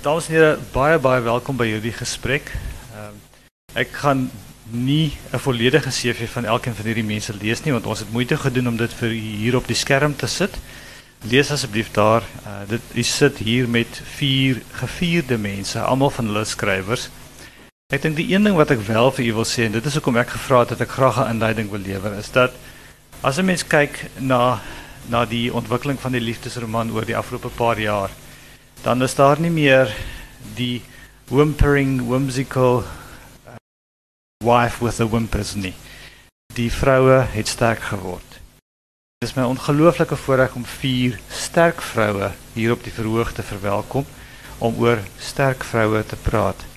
Dames en here, baie baie welkom by hierdie gesprek. Ehm um, ek gaan nie 'n volledige CV van elkeen van hierdie mense lees nie want ons het moeite gedoen om dit vir hier op die skerm te sit. Lees asseblief daar. Uh, dit u sit hier met vier gevierde mense, almal van hulle skrywers. Ek dink die een ding wat ek wel vir u wil sê en dit is hoekom ek gevra het dat ek graag 'n inleiding wil lewer is dat as 'n mens kyk na na die ontwikkeling van die liefdesroman oor die afgelope paar jaar dan is daar niet meer die whimpering, whimsical uh, wife with a whimpers nie. Die vrouwen het sterk geworden. Het is mijn ongelooflijke voorrecht om vier sterk vrouwen hier op die verhoog te verwelkom, om over sterk vrouwen te praten.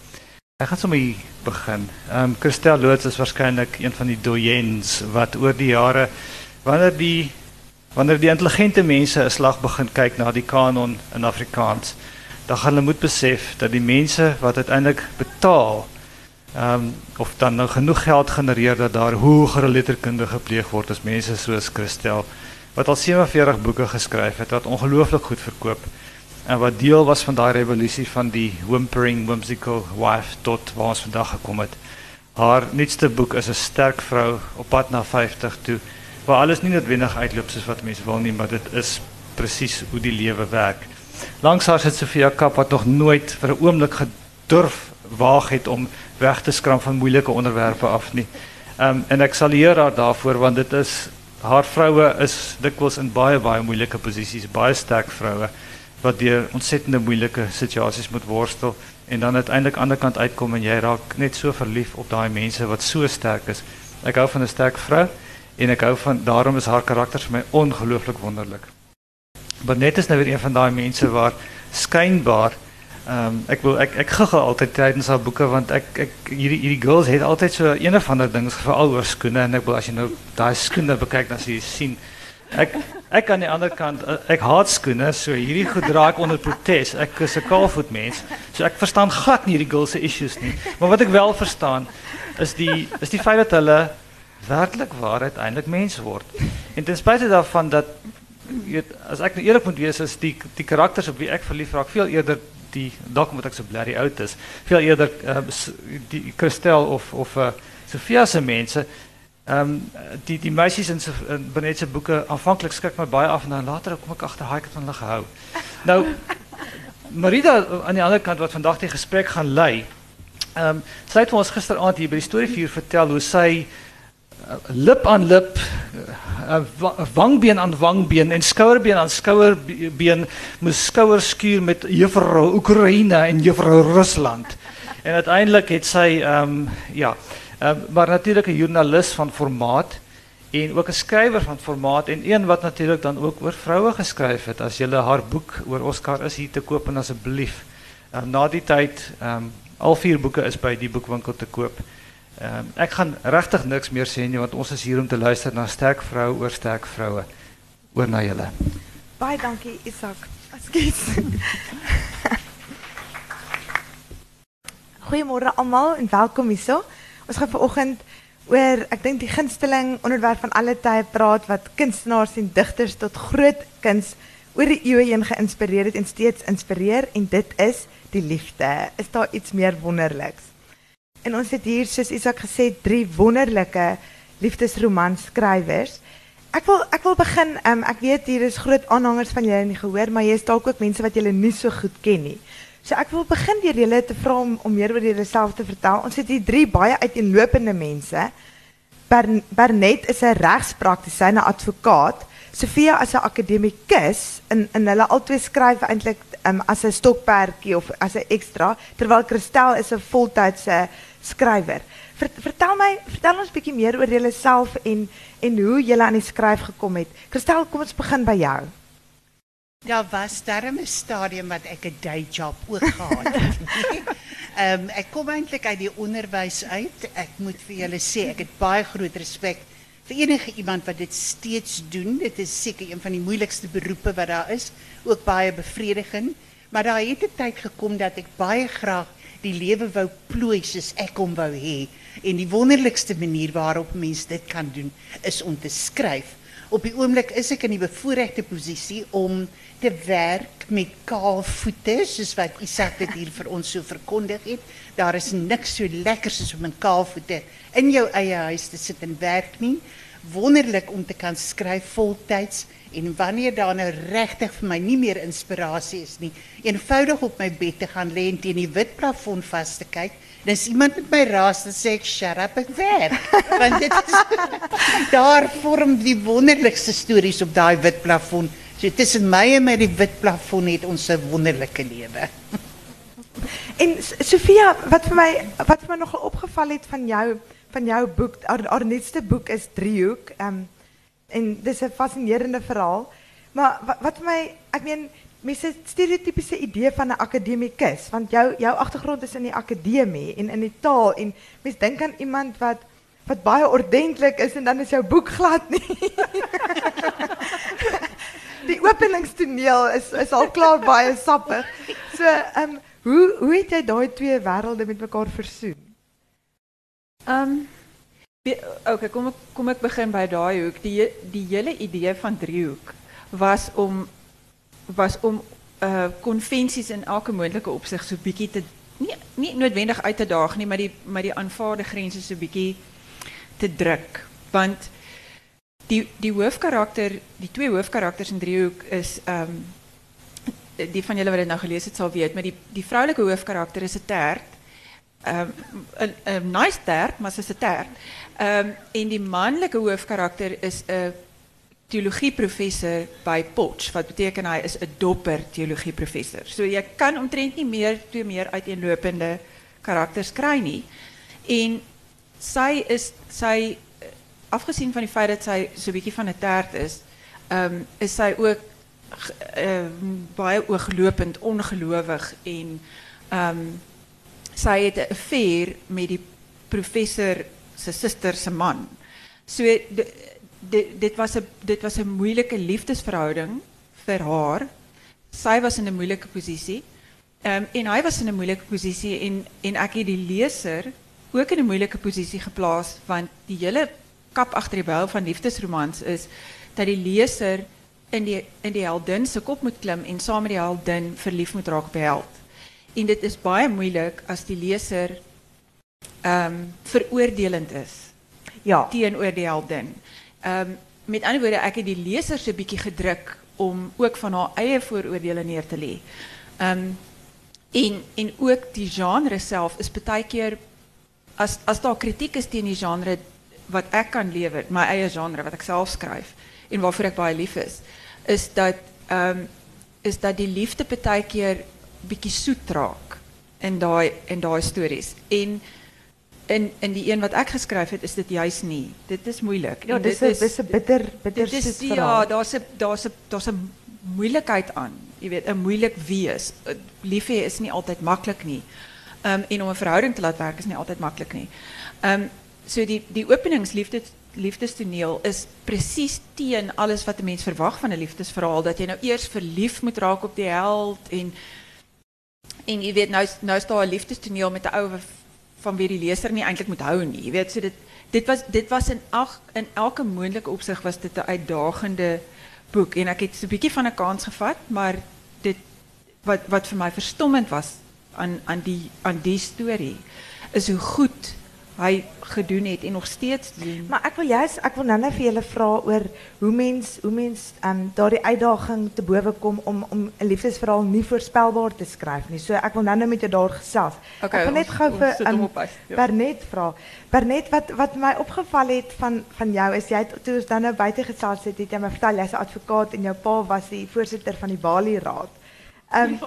Ik ga sommer hier begin. Um, Christel Loods is waarschijnlijk een van die doyens wat oor die jaren, wanneer die Wanneer die intelligente mense 'n slag begin kyk na die kanon in Afrikaans, dan gaan hulle moet besef dat die mense wat uiteindelik betaal ehm um, of dan nou genoeg geld genereer dat daar hogere letterkunde gepleeg word as mense soos Christel wat al 47 boeke geskryf het wat ongelooflik goed verkoop en wat deel was van daai revolusie van die whimpering whimsical wife tot waar ons vandag gekom het. Haar nuutste boek is 'n sterk vrou op pad na 50 toe waar alles nie noodwendig uitloop soos wat mense wil nie, maar dit is presies hoe die lewe werk. Langs haar sit Sofia Kap wat nog nooit vir 'n oomblik gedurf waag het om weg te skram van moeilike onderwerpe af nie. Ehm um, en ek sal eer haar daarvoor want dit is haar vroue is dikwels in baie baie moeilike posisies, baie sterk vroue wat deur ontsettende moeilike situasies moet worstel en dan uiteindelik aan die kant uitkom en jy raak net so verlief op daai mense wat so sterk is. Ek hou van 'n sterk vrou. En ek hou van daarom is haar karakter vir my ongelooflik wonderlik. Maar net is nou weer een van daai mense waar skynbaar ehm um, ek wil ek ek giggel altyd tydens haar boeke want ek ek hierdie hierdie girls het altyd so een of ander ding veral oor skoene en ek wil as jy nou daai skoene bekyk dan sien jy sien. Ek ek aan die ander kant eh, ek haat skoene so hierdie goed dra ek onder protes. Ek is 'n kaalvoet mens so ek verstaan glad nie hierdie girls se issues nie. Maar wat ek wel verstaan is die is die feit dat hulle werkelijk waar uiteindelijk mens wordt. En ten spijt daarvan dat, als ik nou eerlijk moet wees, is die, die karakters op wie ik verliefd raak, veel eerder die, dalk moet ik zo blerry oud is, veel eerder uh, die Christel of, of uh, mensen, um, die, die meisjes in, in Benetse boeken, aanvankelijk schrik me bij af en dan later kom ik achter, ik het van hulle gehou. Nou, Marita aan de andere kant, wat vandaag die gesprek gaan leiden, um, sy het ons gisteraand hier by die storievuur vertel hoe sy lip aan lip, uh, wangbeen aan wangbeen en skouerbeen aan skouerbeen moes skouers met juffrou Oekraïne en juffrou Rusland. En uiteindelik het sy ehm ja, um, maar natuurlik 'n joernalis van formaat en ook 'n skrywer van formaat en een wat natuurlik dan ook oor vroue geskryf het. As jy haar boek oor Oscar is hier te koop en um, na die tyd ehm al vier boeke is by die boekwinkel te koop. Um, ek gaan regtig niks meer sê nie want ons is hier om te luister na sterk vroue oor sterk vroue. Oor na julle. Baie dankie Isak. Ekskuus. Goeiemôre almal en welkom hierso. Ons gaan vanoggend oor ek dink die gunsteling onderwerp van alle tye praat wat kunstenaars en digters tot groot kuns oor die eeue heen geïnspireer het en steeds inspireer en dit is die liefde. Is daar iets meer wonderliks? En ons het hier soos Isak gesê drie wonderlike liefdesromanskrywers. Ek wil ek wil begin um, ek weet hier is groot aanhangers van julle in die maar jy is dalk ook mense wat julle nie so goed ken nie. So ek wil begin deur julle te vra om, om meer oor julleself te vertel. Ons het hier drie baie uiteenlopende mense. Bernet is 'n regspraktisyn, 'n advokaat. Sofia as 'n akademikus in in hulle albei skryf eintlik um, as 'n stokperdjie of as 'n ekstra, terwyl Christel is 'n voltydse skrywer. Vertel my, vertel ons 'n bietjie meer oor julleself en en hoe julle aan die skryf gekom het. Christel, kom ons begin by jou. Daar was daar 'n stadium wat ek 'n day job ook gehad het. Ehm um, ek kom eintlik uit die onderwys uit. Ek moet vir julle sê ek het baie groot respek vir enige iemand wat dit steeds doen. Dit is seker een van die moeilikste beroepe wat daar is, ook baie bevredigend. Maar daar het 'n tyd gekom dat ek baie graag die lewe wou plooi soos ek hom wou hê. En die wonderlikste manier waarop mens dit kan doen is om te skryf. Op die oomblik is ek in die bevoordeelde posisie om te werk met kaal voete, soos wat Isak dit hier vir ons so verkondig het. Daar is niks so lekker soos om in kaal voete in jou eie huis te sit en werk nie. Wonderlik om te kan skryf voltyds en wanneer daar nou regtig vir my nie meer inspirasie is nie, eenvoudig op my bed te gaan lê en teen die wit plafon vas te kyk. Dis iemand met my raas dan sê ek shut up ek werk. Want dit is daar vorm die wonderlikste stories op daai wit plafon. So tussen my en my die wit plafon het ons 'n wonderlike lewe. En Sofia, wat vir my wat vir my nogal opgeval het van jou van jou boek, haar, boek is Driehoek. Ehm en dis 'n fascinerende verhaal. Maar wat, my, ek meen het stereotypiese idee van 'n akademikus, want jou jou agtergrond is in die akademie en in die taal en mense dink aan iemand wat wat baie ordentlik is en dan is jou boek glad nie. die openingstoneel is is al klaar baie sappig. So, ehm hoe hoe het jy daai twee wêrelde met mekaar versoen? Ehm um, okay, kom kom ek begin by daai hoek. Die die hele idee van driehoek was om was om uh konvensies in elke moontlike opsig so bietjie te nie nie noodwendig uit te daag nie, maar die maar die aanvaarde grense so bietjie te druk. Want die die hoofkarakter, die twee hoofkarakters in driehoek is ehm um, die van julle wat dit nou gelees het sal weet, maar die die vroulike hoofkarakter is 'n tert. Ehm een 'n nice tert, maar sy's 'n tert. Ehm en die manlike hoofkarakter is 'n teologieprofessor by Potch, wat beteken hy is 'n dopper teologieprofessor. So jy kan omtrent nie meer twee meer uiteenlopende karakters nie. En sy is sy eh, afgesien van die feit dat sy so 'n bietjie van 'n tert is, ehm is sy ook ehm baie ooglopend ongelowig en ehm sy het 'n affair met die professor se suster se man. So di- di- dit was 'n dit was 'n moeilike liefdesverhouding vir haar. Sy was in 'n moeilike posisie. Ehm en hy was in 'n moeilike posisie en en ek het die leser ook in 'n moeilike posisie geplaas want die hele kap agter die bel van liefdesromans is dat die leser in die in die heldin se kop moet klim en saam met die heldin verlief moet raak op die held. En dit is baie moeilik as die leser ehm veroordelend is Ja. teenoor die heldin. Ehm met ander woorde, ek het die leser so 'n bietjie gedruk om ook van haar eie vooroordele neer te lê. Ehm en en ook die genre self is baie keer as as daar kritiek is teen die genre wat ek kan lewer, my eie genre wat ek self skryf en waarvoor ek baie lief is, is dat is dat die liefde baie keer bietjie soet raak in daai in daai stories. En in in die een wat ek geskryf het, is dit juis nie. Dit is moeilik. Ja, En dis dit 'n dis 'n bitter bitter dit is soet ja, daar's 'n daar's 'n daar's 'n moeilikheid aan. Jy weet, 'n moeilik wees. Uh, Lief hê is nie altyd maklik nie. Um en om 'n verhouding te laat werk is nie altyd maklik nie. Um so die die openingsliefdes liefdestoneel is presies teen alles wat 'n mens verwag van 'n liefdesverhaal dat jy nou eers verlief moet raak op die held en en jy weet nou nou is daar 'n liefdestoneel met 'n ou van wie die leser nie eintlik moet hou nie. Jy weet so dit dit was dit was in ag in elke moontlike opsig was dit 'n uitdagende boek en ek het so 'n bietjie van 'n kans gevat, maar dit wat wat vir my verstommend was aan aan die aan die storie is hoe goed hy gedoen het en nog steeds doen. Maar ek wil juist ek wil nou net vir julle vra oor hoe mens hoe mens um, daardie uitdaging te bowe kom om om 'n liefdesverhaal nie voorspelbaar te skryf nie. So ek wil nou net met jou daar gesels. Okay, ek wil net gou vir um, ja. Bernet vra. Bernet wat wat my opgeval het van van jou is jy het toe ons dan nou buite gesels het, het jy my vertel jy's 'n advokaat en jou pa was die voorsitter van die Bali Raad. Um,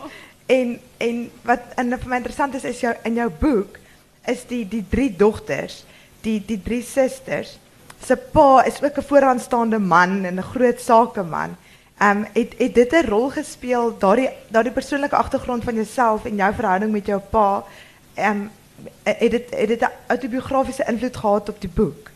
en en wat en vir my interessant is is jou in jou boek is die die drie dogters, die die drie susters. Se pa is ook 'n vooraanstaande man en 'n groot sakeman. Ehm um, het het dit 'n rol gespeel daardie daardie persoonlike agtergrond van jouself en jou verhouding met jou pa? Ehm um, het dit het dit 'n autobiografiese invloed gehad op die boek?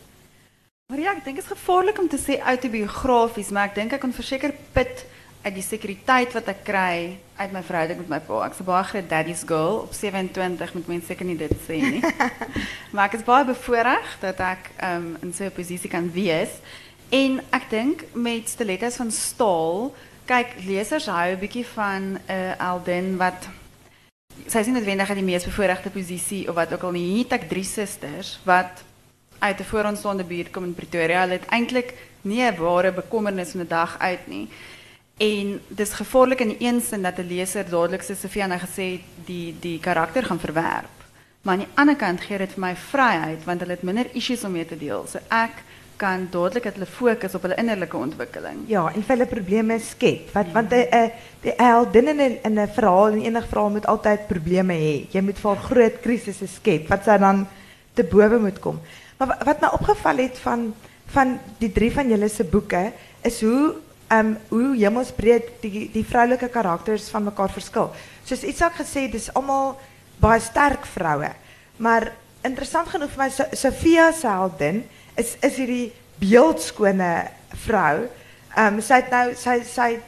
Maar ek dink dit is gevaarlik om te sê autobiografies, maar ek dink ek kan verseker put uit die sekuriteit wat ek kry uit my verhouding met my pa. Ek's 'n baie groot daddy's girl op 27 moet mense seker nie dit sê nie. maar ek is baie bevoorreg dat ek um, in so 'n posisie kan wees. En ek dink met stilettos van staal, kyk lesers hou 'n bietjie van uh, Aldin wat sy is nie noodwendig uit die mees bevoordeelde posisie of wat ook al nie. Hier het ek drie susters wat uit 'n vooraanstaande buurt kom in Pretoria. Het eintlik nie 'n ware bekommernis van 'n dag uit nie. En dis gevaarlik in een sin dat 'n leser dadelik soos Sofia nou gesê het, die die karakter gaan verwerp. Maar aan die ander kant gee dit vir my vryheid want hulle het minder issues om mee te deel. So ek kan dadelik dat hulle fokus op hulle innerlike ontwikkeling. Ja, en hulle probleme skep. Want want 'n 'n die heldin in 'n verhaal en enige verhaal moet altyd probleme hê. Jy moet vir groot krisisse skep wat sy dan te bowe moet kom. Maar wa- wat my opgeval het van van die drie van julle se boeke is hoe um, hoe hemelsbreed die die vroulike karakters van mekaar verskil. Soos Isak gesê, dis almal baie sterk vroue. Maar interessant genoeg vir my So- heldin is is hierdie beeldskone vrou. Ehm um, sy het nou sy sy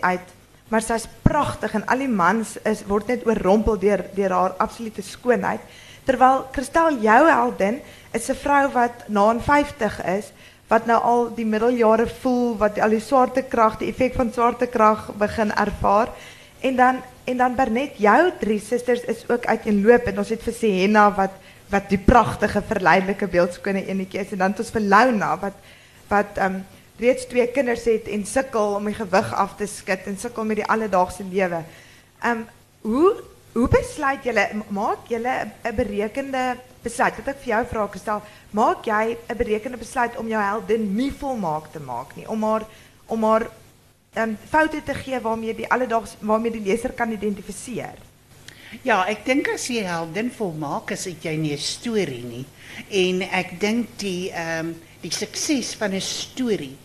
uit, maar sy's pragtig en al die mans is word net oorrompel deur deur haar absolute skoonheid. Terwyl Christel jou heldin is 'n vrou wat na aan 50 is, wat nou al die middeljare voel, wat al die swaartekrag, die effek van swaartekrag begin ervaar. En dan en dan Bernet, jou drie susters is ook uiteenloop en ons het vir Sienna wat wat die pragtige verleidelike beeldskone enetjie is en dan het ons vir Launa wat wat um reeds twee kinders het en sukkel om die gewig af te skud en sukkel met die alledaagse lewe. Um hoe hoe besluit julle maak julle 'n berekende besluit? Wat ek vir jou vra gestel, maak jy 'n berekende besluit om jou heldin nie volmaak te nie, om haar om haar um, foute te gee waarmee die alledaags waarmee die leser kan identifiseer. Ja, ek dink as jy heldin volmaak is, het jy nie 'n storie nie. En ek dink die ehm um, die sukses van 'n storie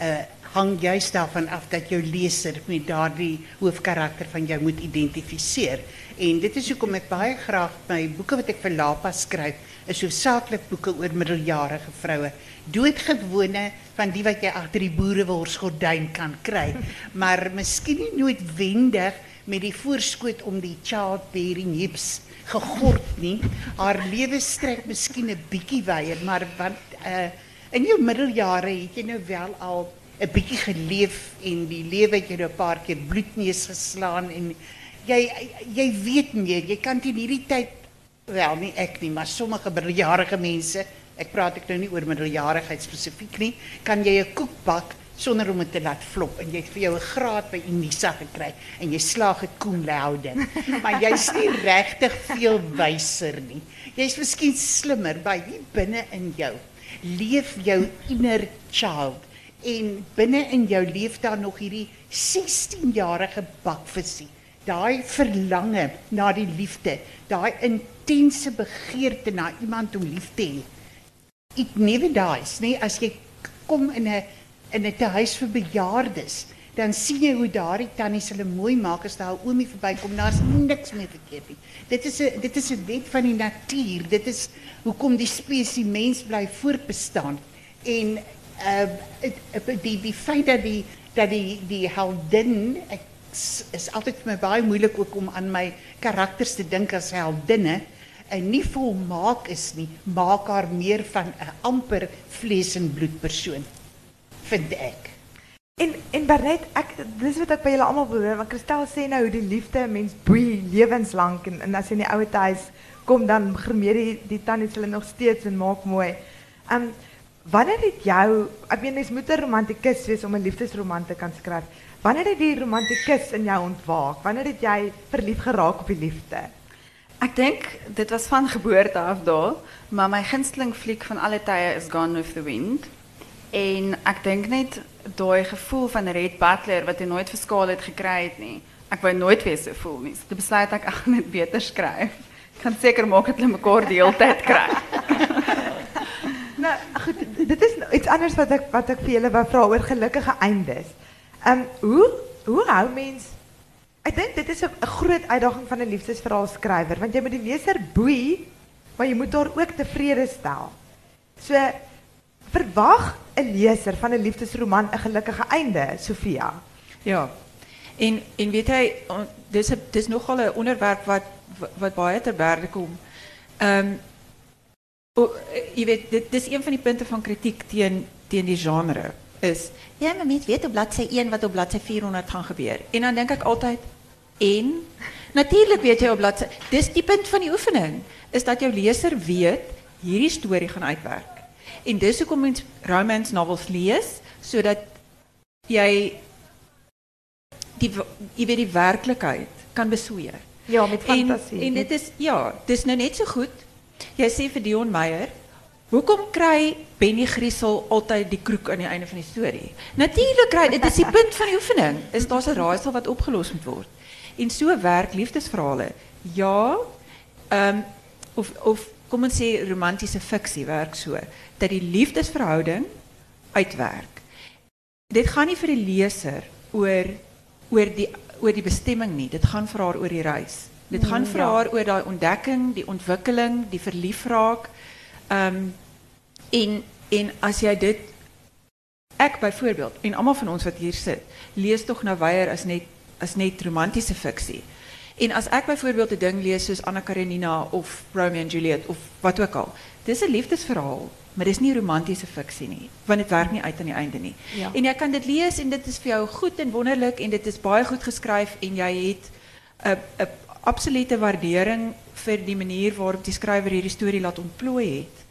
uh hang juist daarvan af dat jou leser met daardie hoofkarakter van jou moet identifiseer. En dit is hoekom ek baie graag my boeke wat ek vir Lapa skryf, is hoofsaaklik boeke oor middeljarige vroue. Doodgewone van die wat jy agter die boereworsgordyn kan kry, maar miskien nie noodwendig met die voorskoot om die childbearing hips gegord nie. Haar lewe strek miskien 'n bietjie wyer, maar want uh in jou middeljare het jy nou wel al 'n bietjie geleef en die lewe het jou nou 'n paar keer bloedneus geslaan en jy jy weet meer, jy kan teen hierdie tyd wel nie ek nie, maar sommige middeljarige mense, ek praat ek nou nie oor middeljarigheid spesifiek nie, kan jy 'n koek bak sonder om dit te laat flop en jy het vir jou 'n graad by Unisa gekry en jy slaag dit cum laude. Maar jy's nie regtig veel wyser nie. Jy's miskien slimmer by hier binne in jou. Leef jou inner child en binne in jou leef daar nog hierdie 16-jarige bakvisie. Daai verlange na die liefde, daai intense begeerte na iemand om lief te hê. It never dies, nee, as jy kom in 'n in 'n tehuis vir bejaardes, dan sien jy hoe daardie tannies hulle mooi maak as daar 'n oomie verbykom, daar's niks meer verkeerd nie. Dit is dit is 'n wet van die natuur. Dit is hoekom die spesies mens bly voortbestaan. En uh die die feit dat die dat die die heldin is altyd vir my baie moeilik ook om aan my karakters te dink as heldinne en nie volmaak is nie, maak haar meer van 'n amper vlees en bloed persoon vind ek. En en Bernet, ek dis wat ek by julle almal wil want Christel sê nou die liefde mens boei lewenslank en, as jy in die ouer huis kom dan grimeer die die hulle nog steeds en maak mooi. Um wanneer het jou ek meen mens moet 'n romantikus wees om 'n liefdesroman te kan skryf. Wanneer het die romantikus in jou ontwaak? Wanneer het jy verlief geraak op die liefde? Ek dink dit was van geboorte af daar, maar my gunsteling fliek van alle tye is Gone with the Wind. En ek dink net daai gevoel van Red Butler wat hy nooit vir skaal het gekry het nie. Ek wou nooit weer so voel nie. Toe besluit ek gaan net beter skryf. Ek gaan seker maak dat die hele tyd kry. Nou goed, dit is iets anders wat ek wat ek vir julle wou vra oor gelukkige eindes. Um hoe hoe hou mens Ek dink dit is 'n 'n groot uitdaging van 'n liefdesverhaal skrywer want jy moet die leser boei, maar jy moet haar ook tevrede stel. So verwag 'n leser van 'n liefdesroman 'n gelukkige einde, Sofia. Ja. En en weet dis 'n dis nogal 'n onderwerp wat wat- baie ter berde kom. Ehm o, jy weet dit dis een van die punte van kritiek teen die genre is ja, maar mens weet op bladsy 1 wat op bladsy 400 gaan gebeur. En dan dink ek altyd en natuurlik weet jy op bladsy dis die punt van die oefening is dat jou leser weet hierdie storie gaan uitwerk. En dis hoekom mens romance novels lees sodat jy die jy weet die werklikheid kan besweer. Ja, met fantasie. En, en dit is ja, dis nou net so goed. Jy sê vir Dion Meyer, hoekom kry Benny Griesel altyd die kroek aan die einde van die storie? Natuurlik kry dit is die punt van die oefening. Is daar's 'n raaisel wat opgelos moet word. En so werk liefdesverhale. Ja, ehm um, of of kom ons sê romantiese fiksie werk so dat die liefdesverhouding uitwerk. Dit gaan nie vir die leser oor oor die oor die bestemming nie. Dit gaan vir haar oor die reis. Dit gaan vir ja. haar oor daai ontdekking, die ontwikkeling, die verliefraak. Um, en en as jy dit ek byvoorbeeld en almal van ons wat hier sit, lees tog nou weier as net as net romantiese fiksie. En as ek byvoorbeeld 'n ding lees soos Anna Karenina of Romeo and Juliet of wat ook al, dis 'n liefdesverhaal, maar dis nie romantiese fiksie nie, want dit werk nie uit aan die einde nie. Ja. En jy kan dit lees en dit is vir jou goed en wonderlik en dit is baie goed geskryf en jy het 'n 'n absolute waardering vir die manier waarop die skrywer hierdie storie laat ontplooi het.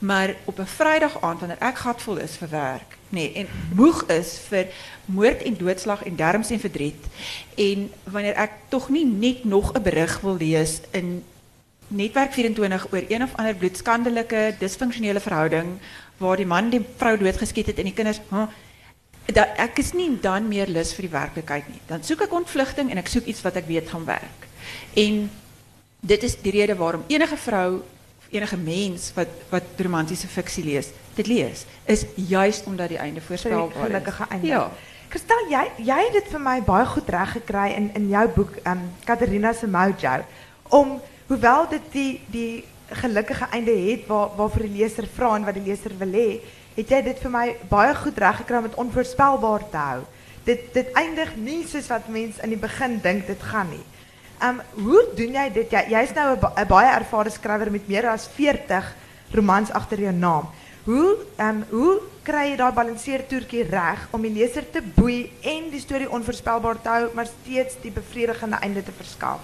Maar op 'n Vrydag aand wanneer ek gatvol is vir werk, nee, en moeg is vir moord en doodslag en derms en verdriet en wanneer ek tog nie net nog 'n berig wil lees in Netwerk 24 oor een of ander bloedskandelike disfunksionele verhouding waar die man die vrou doodgeskiet het en die kinders, huh, dat ek is nie dan meer lus vir die werklikheid nie. Dan soek ek ontvlugting en ek soek iets wat ek weet gaan werk. En dit is die rede waarom enige vrou enige mens wat wat romantiese fiksie lees, dit lees, is juist omdat die einde voorspelbaar is. gelukkige einde. Ja. Kristal, jy het dit vir my baie goed reg gekry in in jou boek um Katarina se Mojo om hoewel dit die die gelukkige einde het waar waarvoor die leser vra en wat die leser wil hê, het jy dit vir my baie goed om dit onvoorspelbaar te hou. Dit dit eindig nie soos wat mense in die begin dink dit gaan nie. Um hoe doen jy dit? Jy jy's nou 'n ba- 'n baie ervare skrywer met meer as 40 romans agter jou naam. Hoe um hoe kry jy daai balanseertoertjie reg om die leser te boei en die storie onvoorspelbaar te hou, maar steeds die bevredigende einde te verskaf?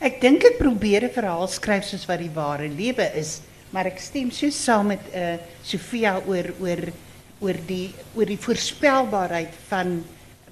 Ek dink ek probeer 'n verhaal skryf soos wat die ware lewe is, maar ek stem so saam met uh Sofia oor oor oor die oor die voorspelbaarheid van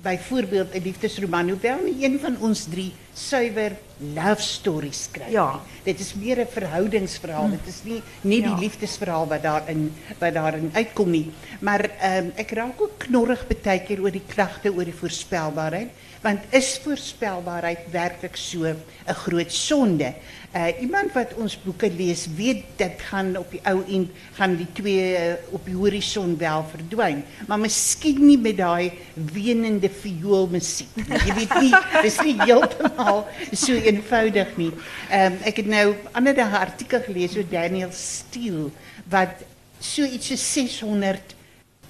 byvoorbeeld 'n liefdesroman, hoewel nie een van ons drie suiwer love stories skryf Ja. Dit is meer 'n verhoudingsverhaal. Dit is nie nie Ja. die liefdesverhaal wat daarin wat daarin uitkom nie. Maar ehm ek raak ook knorrig baie keer oor die klagte oor die voorspelbaarheid, want is voorspelbaarheid werklik so 'n groot sonde? Uh iemand wat ons boeke lees, weet dit gaan op die ou end gaan die twee uh, op die horison wel verdwyn, maar miskien nie met daai wenende vioolmusiek. Jy weet nie, dis nie heeltemal so eenvoudig nie. Ehm um, ek het nou ander 'n artikel gelees oor Daniel Steele wat so iets so 600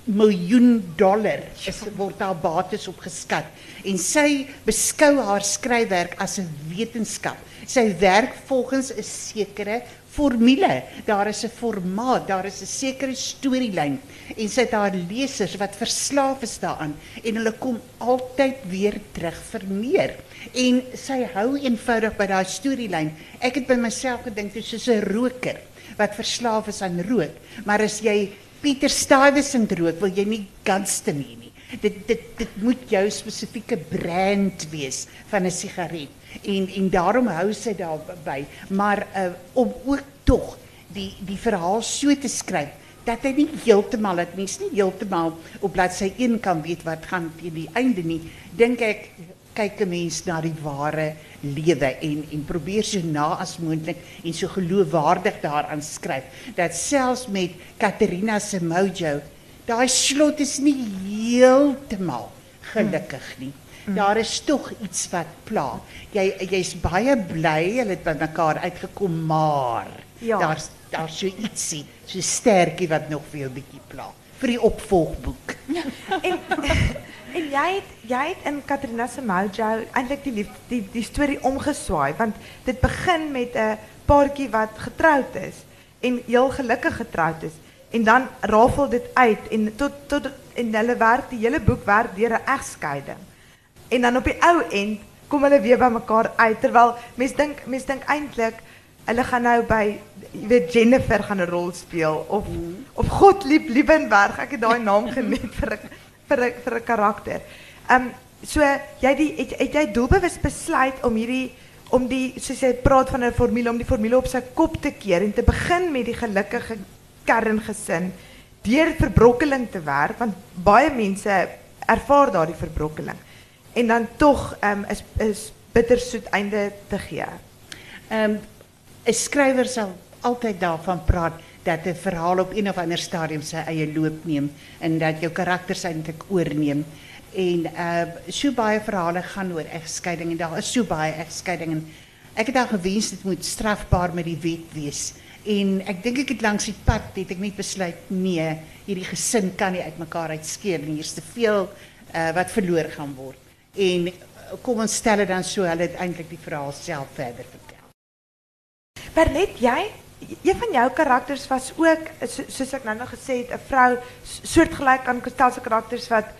miljoen dollar is word daar bates op geskat en sy beskou haar skryfwerk as 'n wetenskap. Sy werk volgens 'n sekere formule. Daar is 'n formaat, daar is 'n sekere storielyn en sy het haar lesers wat verslaaf is daaraan en hulle kom altyd weer terug vir meer. En sy hou eenvoudig by daai storielyn. Ek het by myself gedink dit is soos 'n roker wat verslaaf is aan rook, maar as jy Pieter Stuyvesant rook, wil jy nie Gunston nie. Dit dit dit moet jou spesifieke brand wees van 'n sigaret. En en daarom hou sy daarby, maar uh, om ook tog die die verhaal so te skryf dat hy nie heeltemal dat mens nie heeltemal op bladsy 1 kan weet wat gaan teen die einde nie. Dink ek kyk 'n mens na die ware lewe en en probeer so na as moontlik en so geloofwaardig daaraan skryf dat selfs met Katerina se mojo daai slot is nie heeltemal gelukkig nie. Daar is tog iets wat pla. Jy jy's baie bly hulle het by mekaar uitgekom maar Ja. daar's daar's so ietsie, so sterkie wat nog vir jou bietjie pla vir die opvolgboek. En en jy het in Katrina se Mojo eintlik die lief, die die storie omgeswaai want dit begin met 'n paartjie wat getroud is en heel gelukkig getroud is en dan rafel dit uit en tot tot en hulle werk die hele boek werk deur 'n egskeiding. En dan op die ou end kom hulle weer by mekaar uit terwyl mense dink mense dink eintlik hulle gaan nou by jy weet Jennifer gaan 'n rol speel of mm. of Godlieb Liebenberg. Ek het daai naam geniet vir vir 'n karakter. Ehm um, so jy die het, het jy doelbewus besluit om hierdie om die soos jy praat van 'n formule om die formule op sy kop te keer en te begin met die gelukkige kerngesin deur verbrokkeling te werk want baie mense ervaar daardie verbrokkeling en dan tog um, is is bittersoet einde te gee. Ehm um, 'n skrywer sal altyd daarvan praat dat 'n verhaal op een of ander stadium sy eie loop neem en dat jou karakters eintlik oorneem. En uh so baie verhale gaan oor egskeiding en daar is so baie egskeiding en ek het al gewens dit moet strafbaar met die wet wees. En ek dink ek het langs die pad het ek net besluit nee, hierdie gesin kan nie uitmekaar uitskeur nie. Hier's te veel uh wat verloor gaan word. En kom ons stel dit dan so hulle het eintlik die verhaal self verder vertel. Bernet, jy een van jou karakters was ook soos ek nou nog gesê het 'n vrou soortgelyk aan Kristel se karakters wat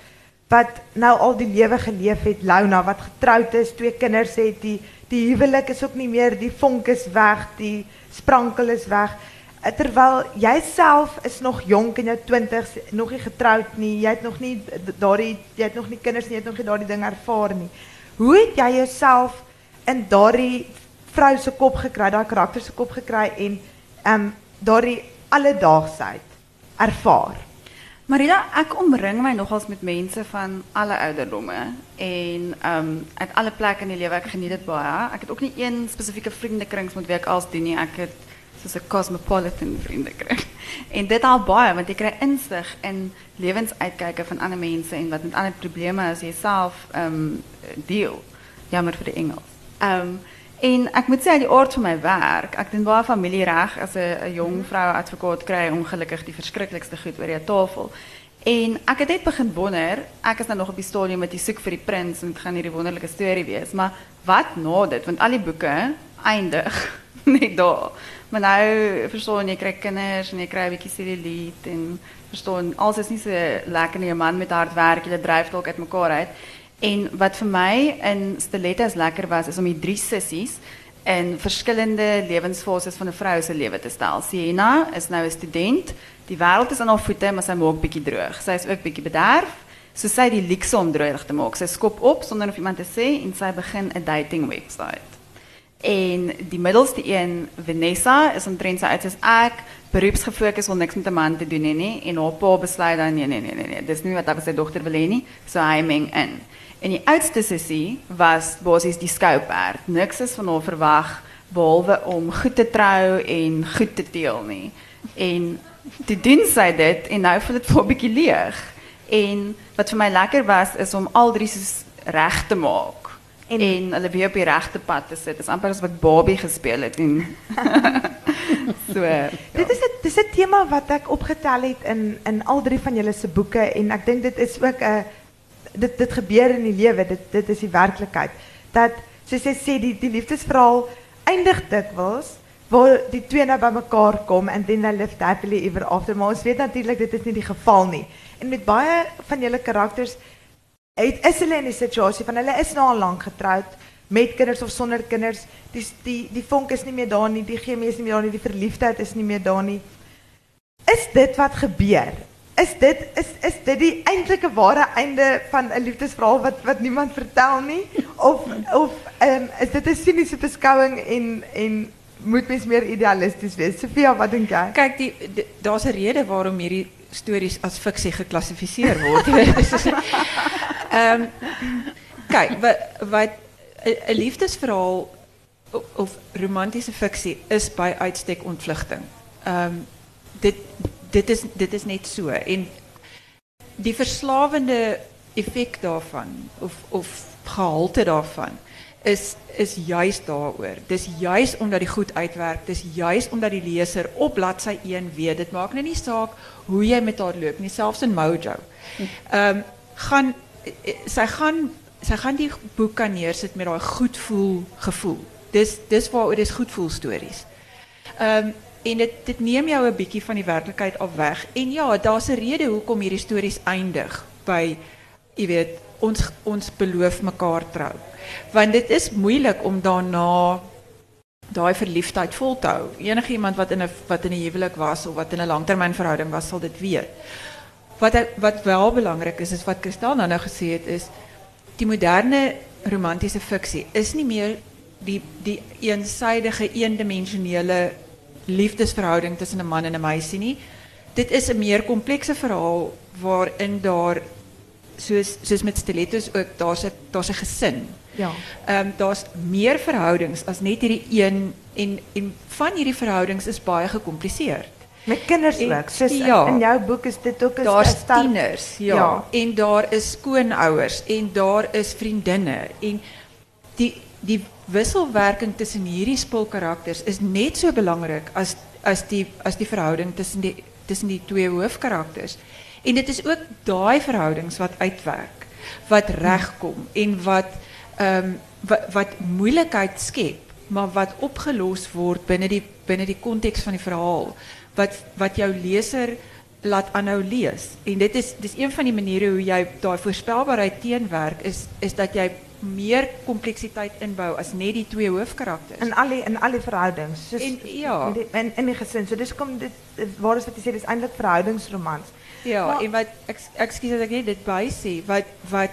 wat nou al die lewe geleef het, Launa wat getroud is, twee kinders het, die die huwelik is ook nie meer die vonk is weg, die sprankel is weg. Terwyl jy self is nog jonk in jou 20s, nog nie getroud nie, jy het nog nie daardie jy het nog nie kinders nie, jy het nog nie daardie ding ervaar nie. Hoe het jy jouself in daardie vrou se kop gekry, daai karakter se kop gekry en ehm um, daardie alledaagsheid ervaar? Marina, ek omring my nogals met mense van alle ouderdomme en ehm uit alle plekke in die lewe. Ek geniet dit baie. Ek het ook nie een spesifieke vriendekring ek als dien nie. Ek het soos 'n cosmopolitan vriendekring. En dit al baie want jy kry insig in lewensuitkyke van ander mense en wat met ander probleme as jy self ehm deel. Jammer vir die Engels. Ehm en ek moet uit die aard van my werk, ek doen baie familiereg as 'n 'n jong vrou advokaat kry ongelukkig die verskriklikste goed oor die tafel. En ek het net begin wonder, ek is nou nog op die stadium met die soek vir die prins en dit gaan hierdie wonderlike storie wees, maar wat na dit? Want al die boeke eindig net daar. Maar nou verstaan jy kry kinders en jy kry 'n bietjie cellulite en verstaan alles is nie so lekker nie. 'n Man met hard werk, jy dryf dalk uit mekaar uit. En wat vir my in Stilettos lekker was is om die drie sissies in verskillende lewensfases van 'n vrou se lewe te stel. Siena is nou 'n student. Die wêreld is aan haar voete, maar sy maak bietjie droog. Sy is ook bietjie bederf. So sy die luxe om droog te maak. Sy skop op sonder of iemand te sê en sy begin 'n dating webwerf. En die middelste een, Vanessa, is omtrent sy uit as ek beroepsgefokus wil niks met 'n man te doen hê nie en haar pa besluit dan nee nee nee nee nee, dis nie wat hy vir sy dogter wil hê nie. So meng in. En die oudste sussie was basies die skouperd. Niks is van haar verwag behalwe om goed te trou en goed te teel nie. En toe doen sy dit en nou voel dit vir 'n bietjie leeg. En wat vir my lekker was is om al drie soos reg te maak en, en hulle weer op die regte pad te sit. Dis amper asof ek Barbie gespeel het en so. Ja. Dit is 'n dis 'n tema wat ek opgetel het in in al drie van julle se boeke en ek dink dit is ook 'n dit dit gebeur in die lewe, dit dit is die werklikheid. Dat soos jy sê die die liefdesverhaal eindig dikwels waar die twee nou bymekaar kom and then they live happily ever after. Maar ons weet natuurlik dit is nie die geval nie. En met baie van julle karakters het is hulle in 'n situasie van hulle is nou al lank getroud met kinders of sonder kinders. Die die die vonk is nie meer daar nie, die chemie is nie meer daar die verliefdheid is nie meer daar nie. Is dit wat gebeur? Is dit is is dit die eintlike ware einde van 'n liefdesverhaal wat wat niemand vertel nie? Of of um, is dit 'n siniese beskouing en en moet mens meer idealisties wees? Sofia wat dink jy? Kyk die, die daar's 'n rede waarom hierdie stories as fiksie geklassifiseer word ehm um, kyk wat wat 'n liefdesverhaal of romantiese fiksie is by uitstek ontvlugting. Ehm dit dit is dit is net so en die verslawende effek daarvan of of gehalte daarvan is is juis daaroor. Dis juis omdat die goed uitwerk. Dis juis omdat die leser op bladsy 1 weet. Dit maak net nie saak hoe jy met haar loop nie, selfs in Mojo. Um, gaan sy gaan sy gaan die boek kan neersit met daai goed voel gevoel. Dis dis waaroor dis goed voel stories. Um, en dit dit neem jou 'n bietjie van die werklikheid af weg. En ja, daar's 'n rede hoekom hierdie stories eindig by jy weet, ons ons beloof mekaar trou. Want dit is moeilik om daarna daai verliefdheid vol te hou. Enige iemand wat in 'n wat in 'n was of wat in 'n langtermynverhouding was, sal dit weet. Wat wat wel belangrik is is wat Kristal nou nou gesê het is die moderne romantiese fiksie is nie meer die die eensidige eendimensionele liefdesverhouding tussen 'n man en 'n meisie nie. Dit is 'n meer komplekse verhaal waarin daar soos met stilettos ook daar's 'n daar's 'n gesin. Ja. Ehm daar's meer verhoudings as net hierdie een en en van hierdie verhoudings is baie gecompliceerd. Met kinders ook. Soos ja. in jou boek is dit ook 'n Daar's tieners, ja. Ja. En daar is skoonouers en daar is vriendinne en die die wisselwerking tussen hierdie spulkarakters is net so belangrik as as die as die verhouding tussen die tussen die twee hoofkarakters. En dit is ook daai verhoudings wat uitwerk, wat regkom en wat ehm wat, wat moeilikheid skep, maar wat opgelos word binne die binne die konteks van die verhaal wat wat jou leser laat aanhou lees. En dit is dis een van die maniere hoe jy daai voorspelbaarheid teenwerk is is dat jy meer kompleksiteit inbou as net die twee hoofkarakters. in al die in al die verhoudings. En- ja. met die- in in die gesin. So dis kom dit waar is wat jy sê dis eintlik verhoudingsromans. Ja, Maar- en wat ekskuus dat ek net dit sê, wat wat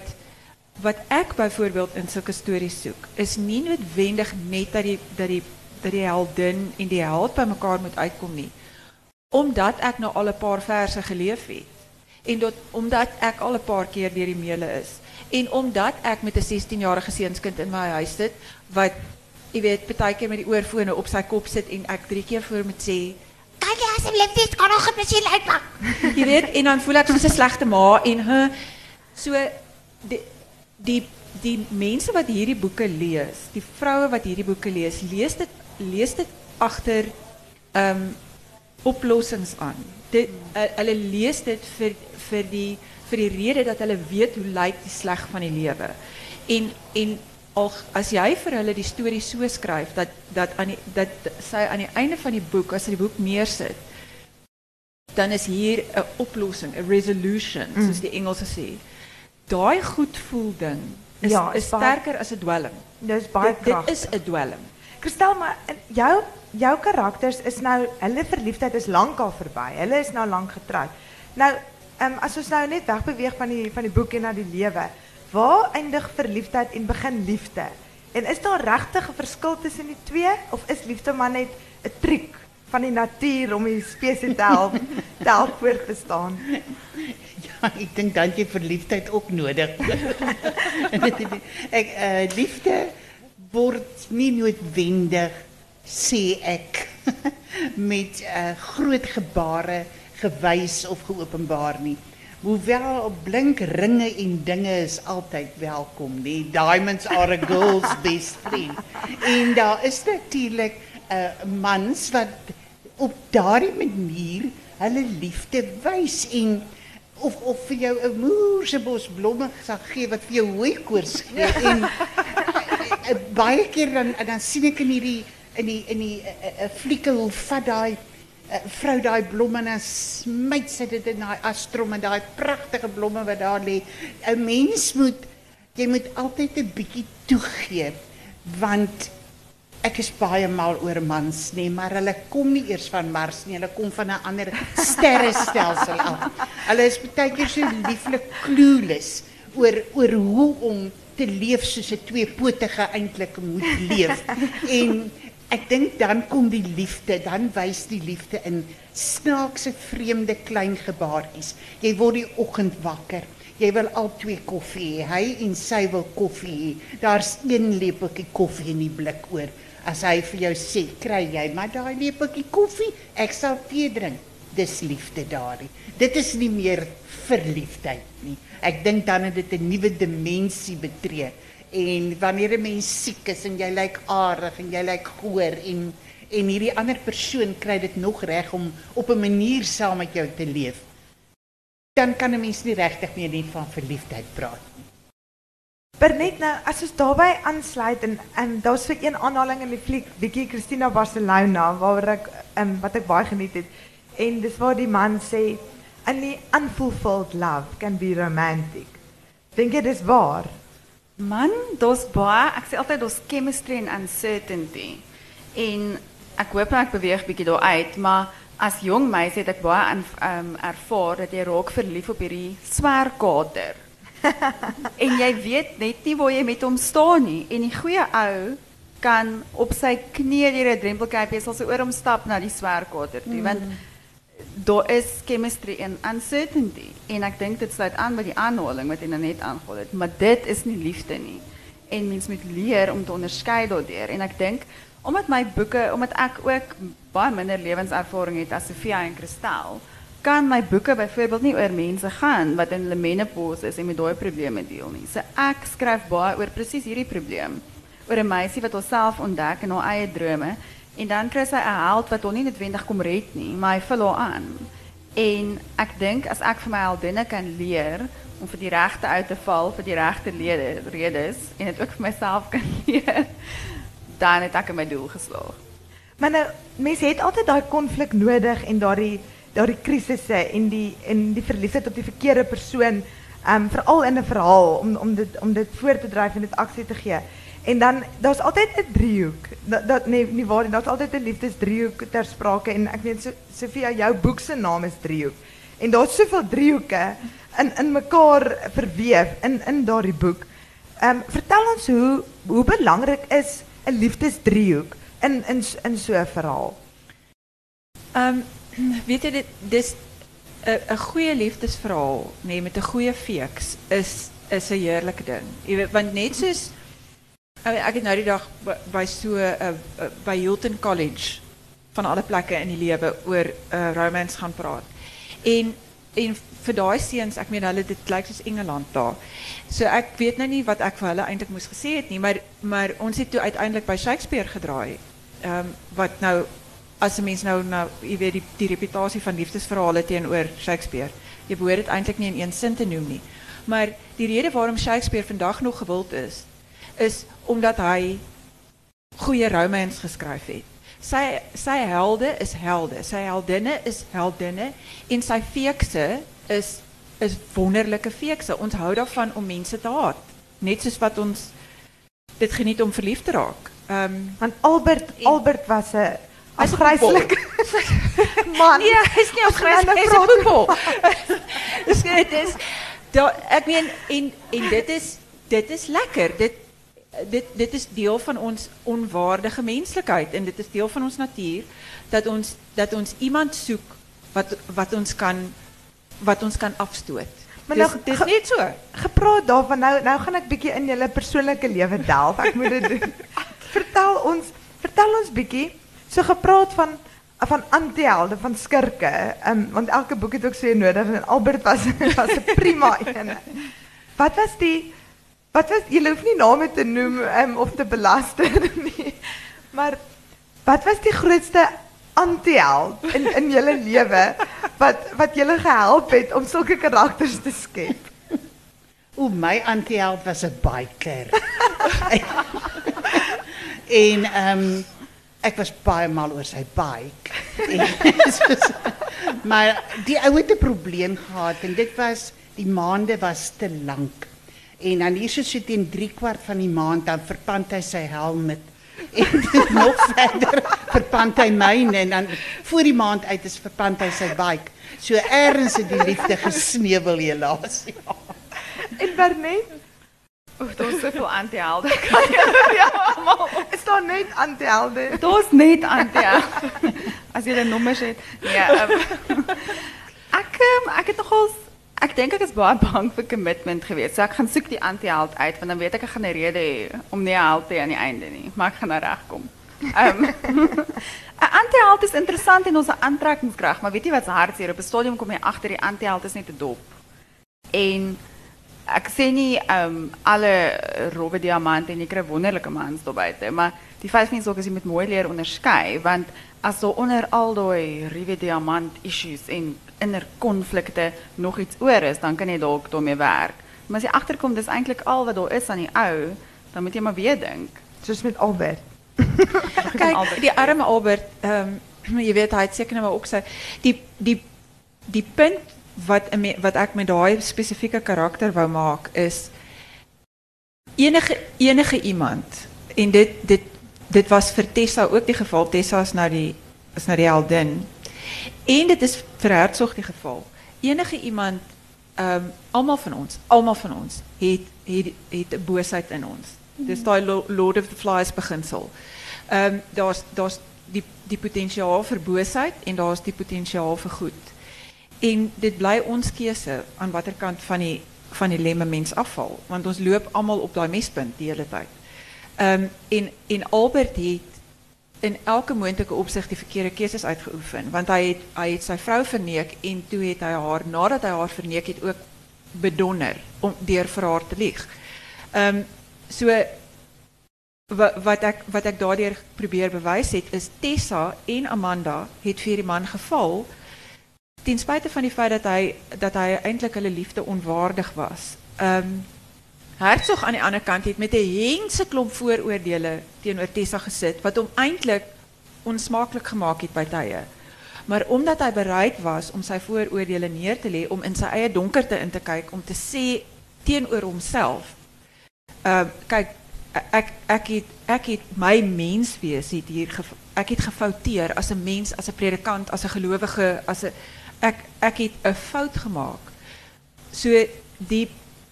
wat ek byvoorbeeld in sulke stories soek, is nie noodwendig net dat die dat die dat die heldin en die held by mekaar moet uitkom nie. Omdat ek nou al 'n paar verse geleef het en dat omdat ek al 'n paar keer deur die meule is en omdat ek met 'n 16-jarige seunskind in my huis sit wat jy weet partykeer met die oorfone op sy kop sit en ek drie keer voor moet sê Kan jy asseblief net kan nog 'n masjien uitmaak? Jy weet, en dan voel ek soos 'n slegte ma en huh, so die die die mense wat hierdie boeke lees, die vroue wat hierdie boeke lees, lees dit lees dit ehm um, oplossings aan. Dit uh, hulle lees dit vir vir die vir die rede dat hulle weet hoe lyk die sleg van die lewe. En en al as jy vir hulle die storie so skryf dat dat aan die dat sy aan die einde van die boek as sy die boek neersit dan is hier 'n oplossing, 'n resolution, Mm. soos die Engelse sê. Daai goed voel ding is, Ja, is is sterker as 'n dwelm. Dis baie Dit, dit kragtig. is 'n dwelm. Kristel, maar in jou jou karakters is nou hulle verliefdheid is lankal verby. Hulle is nou lank getroud. Nou, ehm as ons nou net van die van die boek en na die lewe, waar eindig verliefdheid en begin liefde? En is daar regtig 'n verskil tussen die twee of is liefde maar net 'n triek van die natuur om die spesies te help te? Ja, ek dink dan het jy verliefdheid ook nodig. ek uh, liefde word nie noodwendig sê ek met uh, groot gewys of geopenbaar nie. Hoewel blink ringe en dinge is altyd welkom, nie. Diamonds are a girl's best friend. En daar is natuurlik 'n uh, mans wat op daardie manier hulle liefde wys en of of vir jou 'n moer se bos blomme sal gee wat vir jou hooikoors gee en uh, baie keer dan dan sien ek in hierdie in die in die 'n flieke hoe vat daai vrou daai blomme en smyt sy dit in daai astrom en daai pragtige blomme wat daar lê. 'n Mens moet jy moet altyd 'n bietjie toegee want ek is baie mal oor mans nê, maar hulle kom nie eers van Mars nie, hulle kom van 'n ander sterrestelsel af. Hulle is baie keer so lieflik clueless oor oor hoe om te leef soos 'n tweepotige eintlik moet leef. En ek dink dan kom die liefde, dan wys die liefde in snaakse vreemde klein gebaartjies. Jy word die oggend wakker. Jy wil al twee koffie hê. Hy en sy wil koffie hê. Daar's een lepeltjie koffie in die blik oor. As hy vir jou sê, "Kry jy maar daai lepeltjie koffie? Ek sal tee drink." Dis liefde daardie. Dit is nie meer verliefdheid nie. Ek dink dan het dit 'n nuwe dimensie betree. En wanneer 'n mens siek is en jy lyk aardig en jy lyk goor en en hierdie ander persoon kry dit nog reg om op 'n manier saam met jou te leef, dan kan 'n mens nie regtig meer net van verliefdheid praat nie. Bernet nou as ons daarbey aansluit en en daar's vir een aanhaling in die fliek Vicky Christina Barcelona waar ek um, wat ek baie geniet het. En dis waar die man sê only unfulfilled love can be romantic. Dink jy dis waar? Man, daar's baie, ek sê altyd daar's chemistry en uncertainty. En ek hoop nou ek beweeg bietjie daar uit, maar as jong meisie het ek baie aan um, ervaar dat jy raak verlief op hierdie swerkater. en jy weet net nie waar jy met hom staan nie en die goeie ou kan op sy knieë deur 'n drempelkypie sal sy oor hom stap na die swerkater toe mm. want daar is chemistry en uncertainty en ek dink dit sluit aan by die aanhaling wat nou net aangehaal het maar dit is nie liefde nie en mens moet leer om te onderskei daardeur en ek dink omdat my boeke omdat ek ook baie minder lewenservaring het as Sofia en Kristel kan my boeke byvoorbeeld nie oor mense gaan wat in hulle menopause is en met daai probleme deel nie. So ek skryf baie oor presies hierdie probleem. Oor 'n meisie wat haarself ontdek en haar eie drome en dan kry sy 'n held wat hom nie noodwendig kom red nie, maar hy vul aan. En ek dink as ek vir my heldinne kan leer om vir die regte uit te val vir die regte redes en dit ook vir myself kan leer, dan het ek my doel geslaag. Maar nou mense het altyd daai konflik nodig en daardie daardie krisisse en die die verliefdheid op die verkeerde persoon, um veral in 'n verhaal om om dit om dit voor te dryf en dit aksie te gee. En dan daar's altyd 'n driehoek. Dat, dat nee, nie waar nie, daar's altyd 'n liefdesdriehoek ter sprake en ek weet so, Sofia, jou boek naam is Driehoek. En daar's soveel driehoeke in in mekaar verweef in in daardie boek. Ehm um, vertel ons hoe hoe belangrik is 'n liefdesdriehoek in in in so 'n verhaal? Ehm weet jy dit dis 'n 'n goeie liefdesverhaal, nee, met 'n goeie feeks is is 'n heerlike ding. Jy weet want net soos ek het nou die dag by so uh, by Hilton College van alle plekke in die lewe oor uh, romance gaan praat. En en vir daai seuns, ek meen hulle dit lyk soos Engeland daar. So ek weet nou nie wat ek vir hulle eintlik moes gesê het nie, maar maar ons het toe uiteindelik by Shakespeare gedraai. Ehm um, wat nou as 'n mens nou nou jy weet die die reputasie van liefdesverhale teenoor Shakespeare. Jy behoort dit eintlik nie in een sin te noem nie. Maar die rede waarom Shakespeare vandag nog gewild is, is omdat hy goeie romance geskryf het. Sy sy helde is helde, sy heldinne is heldinne en sy feekse is is wonderlike feekse. Ons hou daarvan om mense te haat, net soos wat ons dit geniet om verlief te raak. Ehm um, want Albert en, Albert was 'n afgryslik man. Nee, hy's nie afgryslik, hy's 'n voetbal. dis dit is daar ek meen en en dit is dit is lekker. Dit dit dit is deel van ons onwaardige menselijkheid en dit is deel van ons natuur dat ons dat ons iemand soek wat wat ons kan wat ons kan afstoot. Maar nou dis niet so. Gepraat daarvan nou nou gaan ek bietjie in julle persoonlike lewe delf. Ek moet dit doen. vertel ons vertel ons bietjie so gepraat van van antihelde van skurke. Um, want elke boek het ook so nodig en Albert was was 'n prima een. Wat was die wat was jy hoef nie name te noem um, of te belaster. Maar wat was die grootste antiheld in in julle lewe wat wat julle gehelp om sulke karakters te skep? O, my antiheld was 'n biker. en ehm ek was baie mal oor sy bike. maar die ou het probleem gehad en dit was die maande was te lank. En dan hier so teen 3 kwart van die maand dan verpand hy sy helm met en nog verder verpand hy myne en dan voor die maand uit is verpand hy sy bike. So ergens het die liefde gesneuwel helaas. Ja. En Bernet Oef, daar's soveel antihelde. Kan jy ja almal? Is daar net antihelde? Daar's net antihelde. As jy die nommers het. Ja. Um, ek um, ek het nogals ek dink ek is baie bang vir commitment geweest. So ek gaan die antiheld uit want dan weet ek ek gaan 'n rede om nie 'n held te aan die einde nie. Maar ek gaan nou regkom. Ehm um, is interessant in ons aantrekkingskrag, maar weet jy wat's hartseer? Op 'n stadium kom jy agter die antiheld is net 'n dop. En ek sê nie um alle rowwe diamante en jy kry wonderlike mans maar die feit is ook as met mooi leer onderskei, want as daar onder al daai ruwe diamant issues en inner konflikte nog iets oor is, dan kan jy dalk daarmee werk. Maar as jy agterkom dis eintlik al wat daar is aan die ou, dan moet jy maar weer dink. Soos met Albert. Kijk, Albert. die arme Albert, ehm je weet, hij het zeker nou ook zei, die, die, die punt wat, wat ik met die specifieke karakter wou maak, is enige, enige iemand, en dit, dit, dit was voor Tessa ook die geval, Tessa is nou die, is nou die heldin, en dit is Herzog die geval, enige iemand, um, allemaal van ons, allemaal van ons, het, het, het boosheid in ons. Dus daai Lo- Lord of the Flies beginsel. Ehm daar's daar's die die potensiaal vir boosheid en daar's die potensiaal vir goed. En dit bly ons keuse aan watter kant van die van die lemme mens afval, want ons loop almal op daai mespunt die hele tyd. Ehm en en Albert het in elke moontlike opsig die verkeerde keuses uitgeoefen, want hy het hy het sy vrou verneek en toe het hy haar nadat hy haar verneek het ook bedonder om deur vir haar te lieg. Ehm so wat ek wat ek daardeur probeer bewys is Tessa en Amanda het vir die man geval ten spyte van die feit dat hy dat hy eintlik liefde onwaardig was. Ehm Herzog aan die ander kant het met 'n hense klomp vooroordele teenoor Tessa gesit wat hom eintlik onsmaaklik gemaak het by tye. Maar omdat hy bereid was om sy vooroordele neer te lê, om in sy eie donkerte in te kyk, om te sê teenoor homself. Ehm kyk ek ek het ek het my menswees het hier ek het gefouteer as 'n mens, as 'n predikant, as 'n gelowige, as 'n ek ek het 'n fout gemaak. So die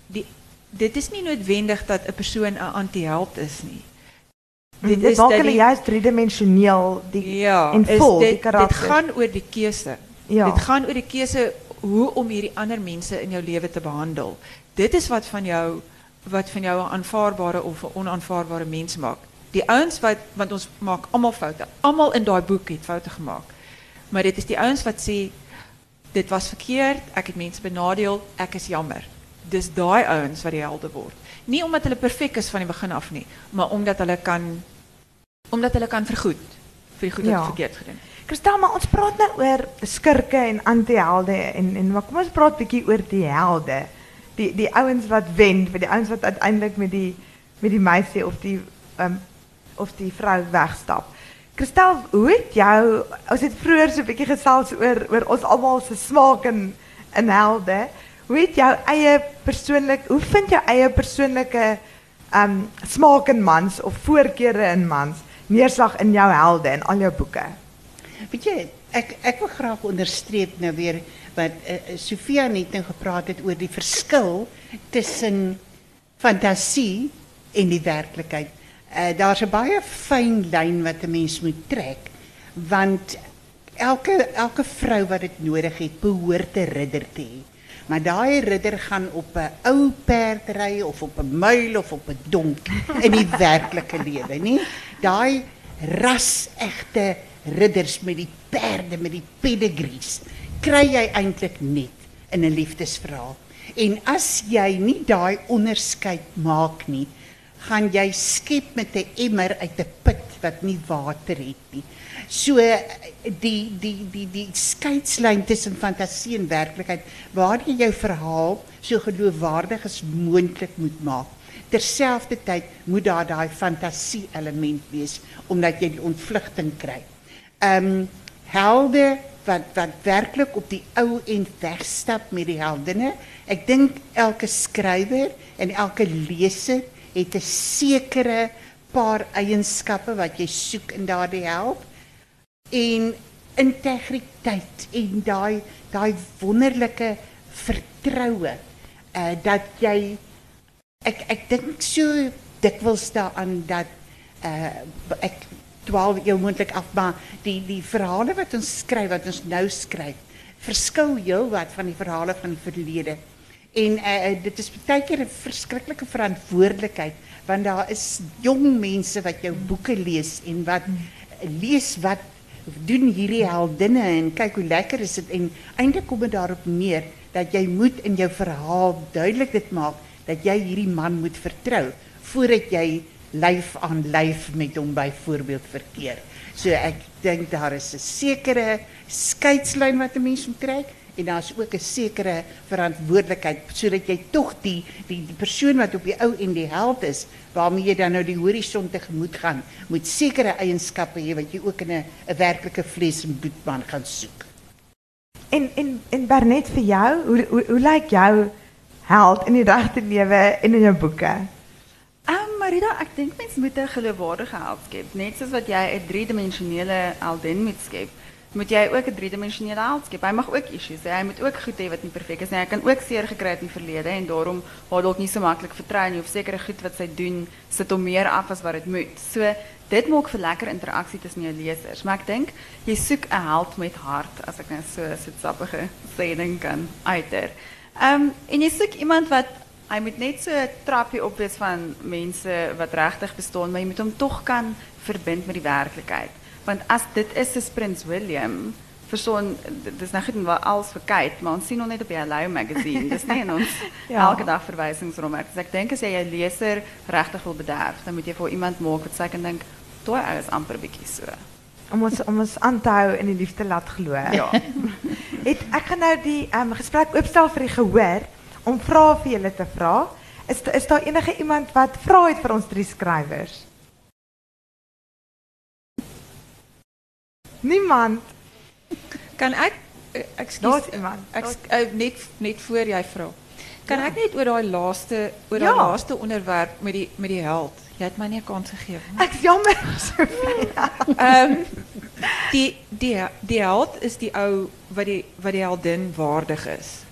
die dit is nie noodwendig dat 'n persoon 'n antiheld is nie. Dit, dit is maak hulle die- juist driedimensioneel die ja, en vol die dit, dit karakter. gaan oor die keuse. Ja. Dit gaan oor die keuse hoe om hierdie ander mense in jou lewe te behandel. Dit is wat van jou wat van jou 'n aanvaarbare of 'n onaanvaarbare mens maak. Die ouens wat want ons maak almal foute. Almal in daai boek het foute gemaak. Maar dit is die ouens wat sê dit was verkeerd, ek het mense benadeel, ek is jammer. Dis daai ouens wat die helde word. Nie omdat hulle perfek is van die begin af nie, maar omdat hulle kan omdat hulle kan vergoed vir die goed wat Ja. verkeerd gedoen het. Christel, maar ons praat nou oor skurke en antihelde en en maar kom ons praat bietjie oor die helde. Die die ouens wat wen, vir die ouens wat uiteindelik met die met die meisie of die um, of die vrou wegstap. Christel, hoe het jou ons het vroeër so 'n bietjie gesels oor oor ons almal se smaak in in helde. Hoe het jou eie persoonlik, hoe vind jou eie persoonlike um smaak in mans of voorkeure in mans neerslag in jou helde en al jou boeke? Weet jy, ek ek wil graag onderstreep nou weer wat uh, Sofia net nou gepraat het oor die verskil tussen fantasie en die werklikheid. Uh, Daar's 'n baie fyn lyn wat 'n mens moet trek want elke elke vrou wat dit nodig het, behoort 'n ridder te hê. Maar daai ridder gaan op 'n ou perd ry of op 'n muil of op 'n donk in die werklike lewe, nie? Daai ras-egte ridders met die perde met die pedigrees kry jy eintlik net in 'n liefdesverhaal. En as jy nie daai onderskeid maak nie, gaan jy skep met 'n emmer uit 'n put wat nie water het nie. So die die die die skeidslyn tussen fantasie en werklikheid waar jy jou verhaal so geloofwaardig as moontlik moet maak. Terselfdertyd moet daar daai fantasie element wees omdat jy die ontvlugting kry. Ehm helde wat wat werklik op die ou en wegstap met die heldinne. Ek dink elke skrywer en elke leser het 'n sekere paar eienskappe wat jy soek in daardie held en integriteit en daai daai wonderlike vertroue uh dat jy ek ek dink so dikwels daaraan dat uh ek dwaal jou moontlik af maar die die verhale wat ons skryf wat ons nou skryf verskil heelwat van die verhale van die verlede. En uh, dit is baie keer 'n verskriklike verantwoordelikheid want daar is jong mense wat jou boeke lees en wat lees wat doen hierdie heldinne en kyk hoe lekker is dit. En eintlik kom dit daarop neer dat jy moet in jou verhaal duidelik dit maak dat jy hierdie man moet vertrou voordat jy lyf aan lyf met hom byvoorbeeld verkeer. So ek dink daar is 'n sekere skeidslyn wat 'n mens moet trek en daar's ook 'n sekere verantwoordelikheid sodat jy tog die die die persoon wat op die ou en die held is waarmee jy dan nou die horison tegemoet gaan, moet sekere eienskappe hê wat jy ook in 'n 'n werklike vlees en bloedman gaan soek. En en en Bernet vir jou, hoe hoe, hoe lyk jou held in die regte lewe en in jou boeke? Um, Marida, ek dink mens moet 'n geloofwaardige held skep. Net soos wat jy 'n driedimensionele heldin moet skep, moet jy ook 'n driedimensionele held skep. Hy mag ook issues hê. Hy moet ook goed hê wat nie perfek is nie. Hy kan ook seer gekry het in die verlede en daarom haar dalk nie so maklik vertrou nie of sekere goed wat sy doen sit hom meer af as wat dit moet. So dit maak vir lekker interaksie tussen jou lesers. Maar ek dink jy soek 'n held met hart as ek nou so 'n soetsappige sêding kan uiter. Ehm um, en jy soek iemand wat hy moet net so 'n trappie op wees van mense wat regtig bestaan, maar jy moet hom tog kan verbind met die werklikheid. Want as dit is soos Prins William, persoon dis nou goed en wat alles vir Kate, maar ons sien hom net op die Hello magazine. Dis nie in ons Ja. elke dag verwysingsrommel. Dus ek dink as jy jou leser regtig wil bederf, dan moet jy vir iemand maak wat sy kan dink, "Toe ou is amper bietjie so." Om ons om ons aan te hou en die liefde laat glo. Ja. Het ek gaan nou die um, gesprek oopstel vir die gehoor om vrae vir julle te vra. Is is daar enige iemand wat vra het vir ons drie skrywers? Niemand. Kan ek eh, ekskuus Daar's iemand. Ek uh, net net voor jy vra. Kan ek net oor daai laaste oor Ja. daai laaste onderwerp met die met die held. Jy het my nie 'n kans gegee nie. Ek's jammer. Ehm die die die held is die ou wat die wat die heldin waardig is.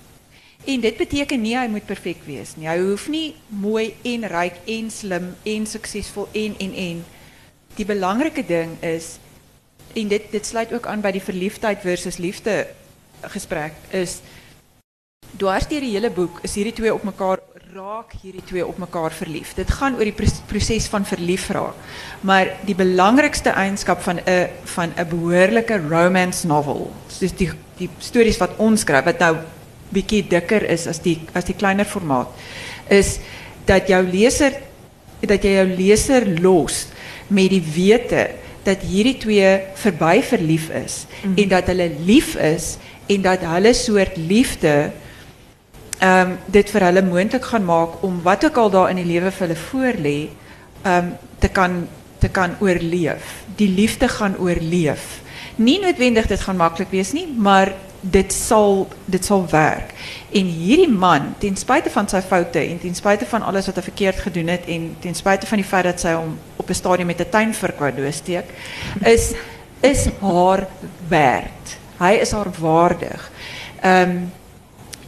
En dit beteken nie hy moet perfek wees nie. Hy hoef nie mooi en ryk en slim en suksesvol en en en. Die belangrike ding is en dit dit sluit ook aan by die verliefdheid versus liefde gesprek is dwars deur die hele boek is hierdie twee op mekaar raak hierdie twee op mekaar verlief. Dit gaan oor die proses van verlief raak. Maar die belangrikste eienskap van 'n van 'n behoorlike romance novel, soos die die stories wat ons skryf wat nou bietjie dikker is as die as die kleiner formaat, is dat jou leser dat jy jou leser los met die wete dat hierdie twee verby verlief is mm -hmm. en dat hulle lief is en dat hulle soort liefde ehm um, dit vir hulle moontlik gaan maak om wat ook al daar in die lewe vir hulle voorlê ehm um, te kan te kan oorleef. Die liefde gaan oorleef. Nie noodwendig dit gaan maklik wees nie, maar dit sal dit sal werk. En hierdie man, ten spyte van sy foute en ten spyte van alles wat hy verkeerd gedoen het en ten spyte van die feit dat sy hom op 'n stadium met 'n tuinvurk wou doodsteek, is is haar werd. Hy is haar waardig. Ehm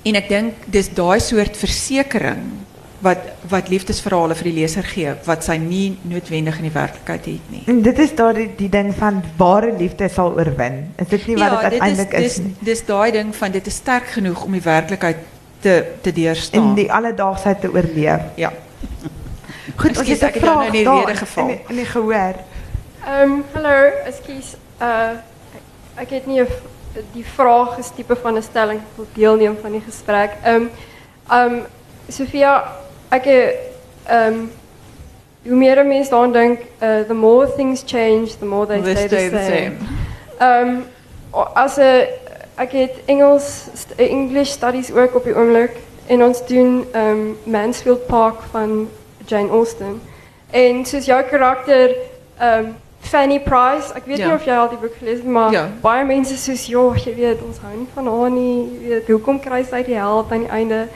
en ek dink dis daai soort versekering wat wat liefdesverhale vir die leser gee wat sy nie noodwendig in die werklikheid het nie. En dit is daar die, die ding van ware liefde sal oorwin. Is dit nie wat dit uiteindelik is, nie? dis daai ding van dit is sterk genoeg om die werklikheid te te deurstaan. In die alledaagsheid te oorleef. ja. Goed, het het jou nou vraag in die daar rede geval. In die, in die gehoor. Ehm hallo, ekskuus. Uh ek het nie 'n v- die vraag is tipe van 'n stelling ek wil deelneem van die gesprek. Ehm ehm Sofia, ek ehm hoe meer 'n mens daaraan dink, uh the more things change, the more they, They stay, stay the same. Ehm as 'n ek het Engels English studies ook op die oomblik en ons doen ehm Mansfield Park van Jane Austen. En soos jou karakter ehm Fanny Price, ek weet Ja. nie of jy al die boek gelees het maar Ja. baie mense soos jy weet ons hou nie van haar nie, jy weet hoekom kry sy die held aan die einde?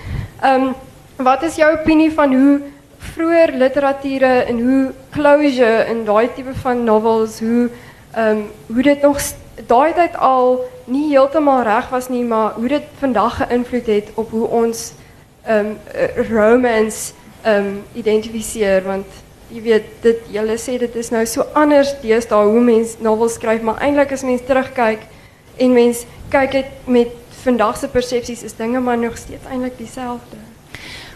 Ehm wat is jou opinie van hoe vroeër literature en hoe closure en daai tipe van novels hoe ehm hoe dit nog daai tyd al nie heeltemal reg was nie, maar hoe dit vandag geïnvloed het op hoe ons ehm um, romance ehm um, identifiseer want jy weet dit julle sê dit is nou so anders deesdae hoe mens novels skryf, maar eintlik as mens terugkyk en mens kyk dit met vandag se persepsies is dinge maar nog steeds eintlik dieselfde.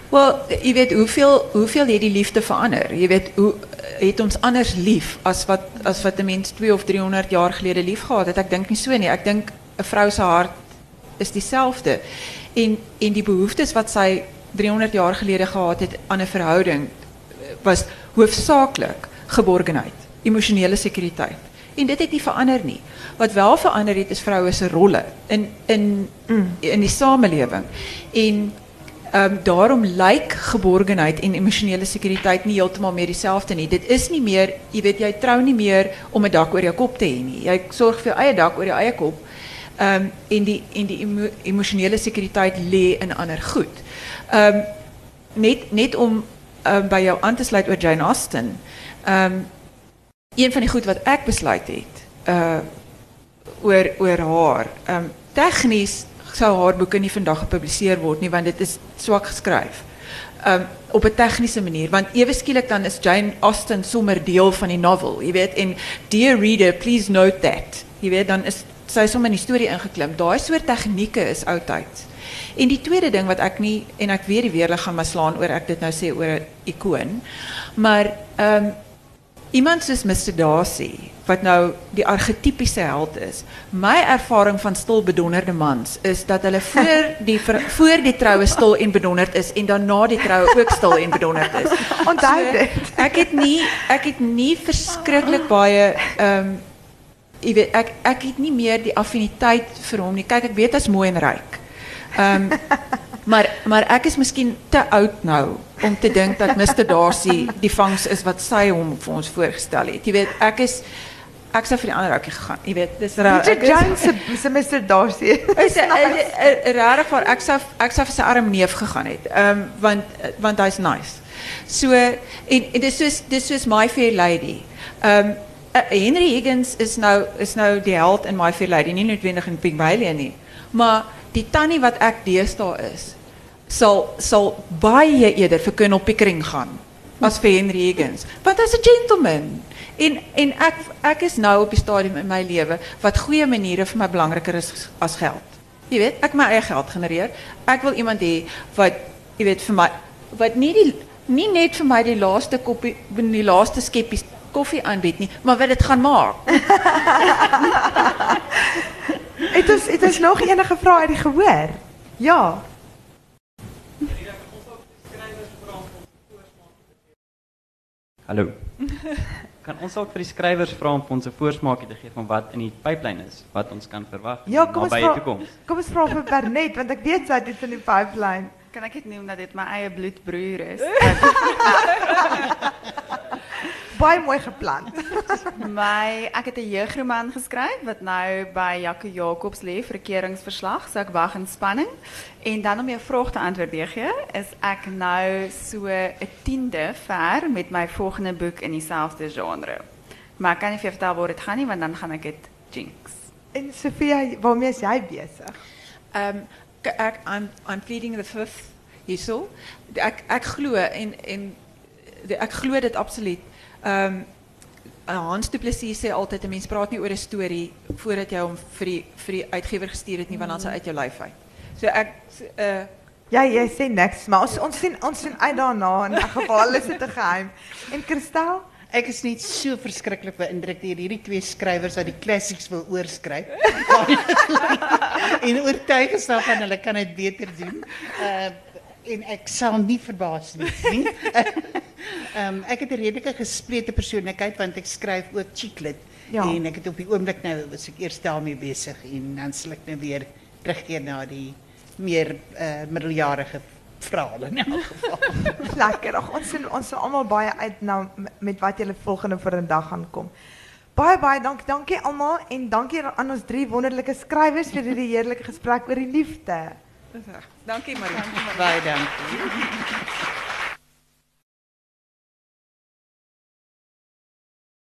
Wel, jy weet hoeveel hoeveel het die liefde verander? Jy weet hoe het ons anders lief as wat as wat 'n mens 2 of 300 jaar gelede lief gehad het? Ek dink nie so nie. Ek dink 'n vrou se hart is dieselfde. En en die behoeftes wat sy 300 jaar gelede gehad het aan 'n verhouding was hoofsaaklik geborgenheid, emosionele sekuriteit en dit het nie verander nie. Wat wel verander het is vroue se rolle in in in die samelewing. En ehm daarom lyk geborgenheid en emosionele sekuriteit nie heeltemal meer dieselfde nie. Dit is nie meer, jy weet jy trou nie meer om 'n dak oor jou kop te hê nie. Jy sorg vir jou dak oor jou eie kop. Ehm en die en die emo, emosionele sekuriteit lê in ander goed. Ehm net net om um, by jou aan te sluit oor Jane Austen. Ehm een van die goed wat ek besluit het uh oor oor haar. Ehm um, tegnies sou haar boeke nie vandag gepubliseer word nie want dit is swak geskryf. Um, op 'n tegniese manier want ewe skielik dan is Jane Austen sommer deel van die novel, jy weet en dear reader please note that. Jy weet dan is sy sommer in die storie ingeklim. Daai soort tegnieke is oudtyds. En die tweede ding wat ek nie en ek weet die gaan my slaan oor ek dit nou sê oor 'n ikoon. Maar ehm iemand soos Mr Darcy wat nou die archetypiese held is. My ervaring van stil bedonderde mans is dat hulle voor die voor die troue stil en bedonderd is en dan na die troue ook stil en bedonderd is. Onthou dit. Ek het nie ek het nie verskriklik baie ehm um, jy weet ek ek het nie meer die affiniteit vir hom nie. Kyk, ek weet hy's mooi en ryk. Ehm um, maar maar ek is miskien te oud nou om te dink dat Mr Darcy die vangs is wat sy hom vir ons voorgestel het. Jy weet, ek is ek sou vir die ander ouetjie gegaan. Jy weet, dis raar. Richard Jones se Mr Darcy. Is regtig waar ek sou ek sou vir sy arm neef gegaan het. Ehm um, want want hy's nice. So en, en dis soos dis soos My Fair Lady. Ehm um, uh, Henry Higgins is nou is nou die held in My Fair Lady, nie noodwendig in Pygmalion nie. Maar die tannie wat ek deesdae is, sal sal baie eerder vir Colonel Pickering gaan as vir Henry Higgins, want hy's 'n gentleman. En en ek ek is nou op die stadium in my lewe wat goeie maniere vir my belangriker is as geld. Jy weet, ek my eie geld genereer. Ek wil iemand hê wat jy weet vir my wat nie die nie net vir my die laaste koppie die laaste skeppies koffie aanbied nie, maar wat dit gaan maak. Het ons het ons nog enige vrae uit die gehoor? Ja. Hallo. Kan ons ook vir die skrywers vra om ons 'n voorsmaakie te gee van wat in die pipeline is, wat ons kan verwag Ja, kom vra. toekoms? Kom ons vra vir Bernet want ek weet sy het iets in die pipeline. Kan ek dit noem dat dit my eie bloedbroer is? Baie mooi geplan. My ek het 'n jeugroman geskryf wat nou by Jaco Jacobs lê vir 'n keringsverslag, so ek wag in spanning. En dan om jou vraag te antwoord DG, is ek nou so 'n tiende ver met my volgende boek in dieselfde genre. Maar ek kan nie vir jou vertel waar dit gaan nie want dan gaan ek dit jinx. En Sofia, waarmee is jy besig? Um, ek I'm I'm pleading the fifth hierso. Ek ek glo en en ek glo dit absoluut. Ehm um, Hans Du Plessis sê altyd 'n mens praat nie oor 'n storie voordat jy hom vir die vir die uitgewer gestuur het nie want dan sal uit jou lyf uit. So ek uh Ja, jy sê niks, maar ons ons sien ons sien uit daarna in elk geval is dit 'n geheim. En Christel, Ek is net so verskriklik beïndruk deur hierdie twee skrywers wat die klassieks wil oorskryf. en oortuig is daarvan hulle kan dit beter doen. Uh en ek sal nie verbaas nie. nie. Ehm um, ek het 'n redelike gesplete persoonlikheid want ek skryf ook chicklit Ja. en ek het op die oomblik nou was ek eers daarmee besig en dan sal ek nou weer terugkeer na die meer uh middeljarige verhale in elk geval. lekker. Ag ons sien ons almal baie uit na met wat julle volgende vir 'n dag gaan kom. Baie baie dankie, dankie almal en dankie aan ons drie wonderlike skrywers vir hierdie heerlike gesprek oor die liefde. Dankie Marie. Baie dankie.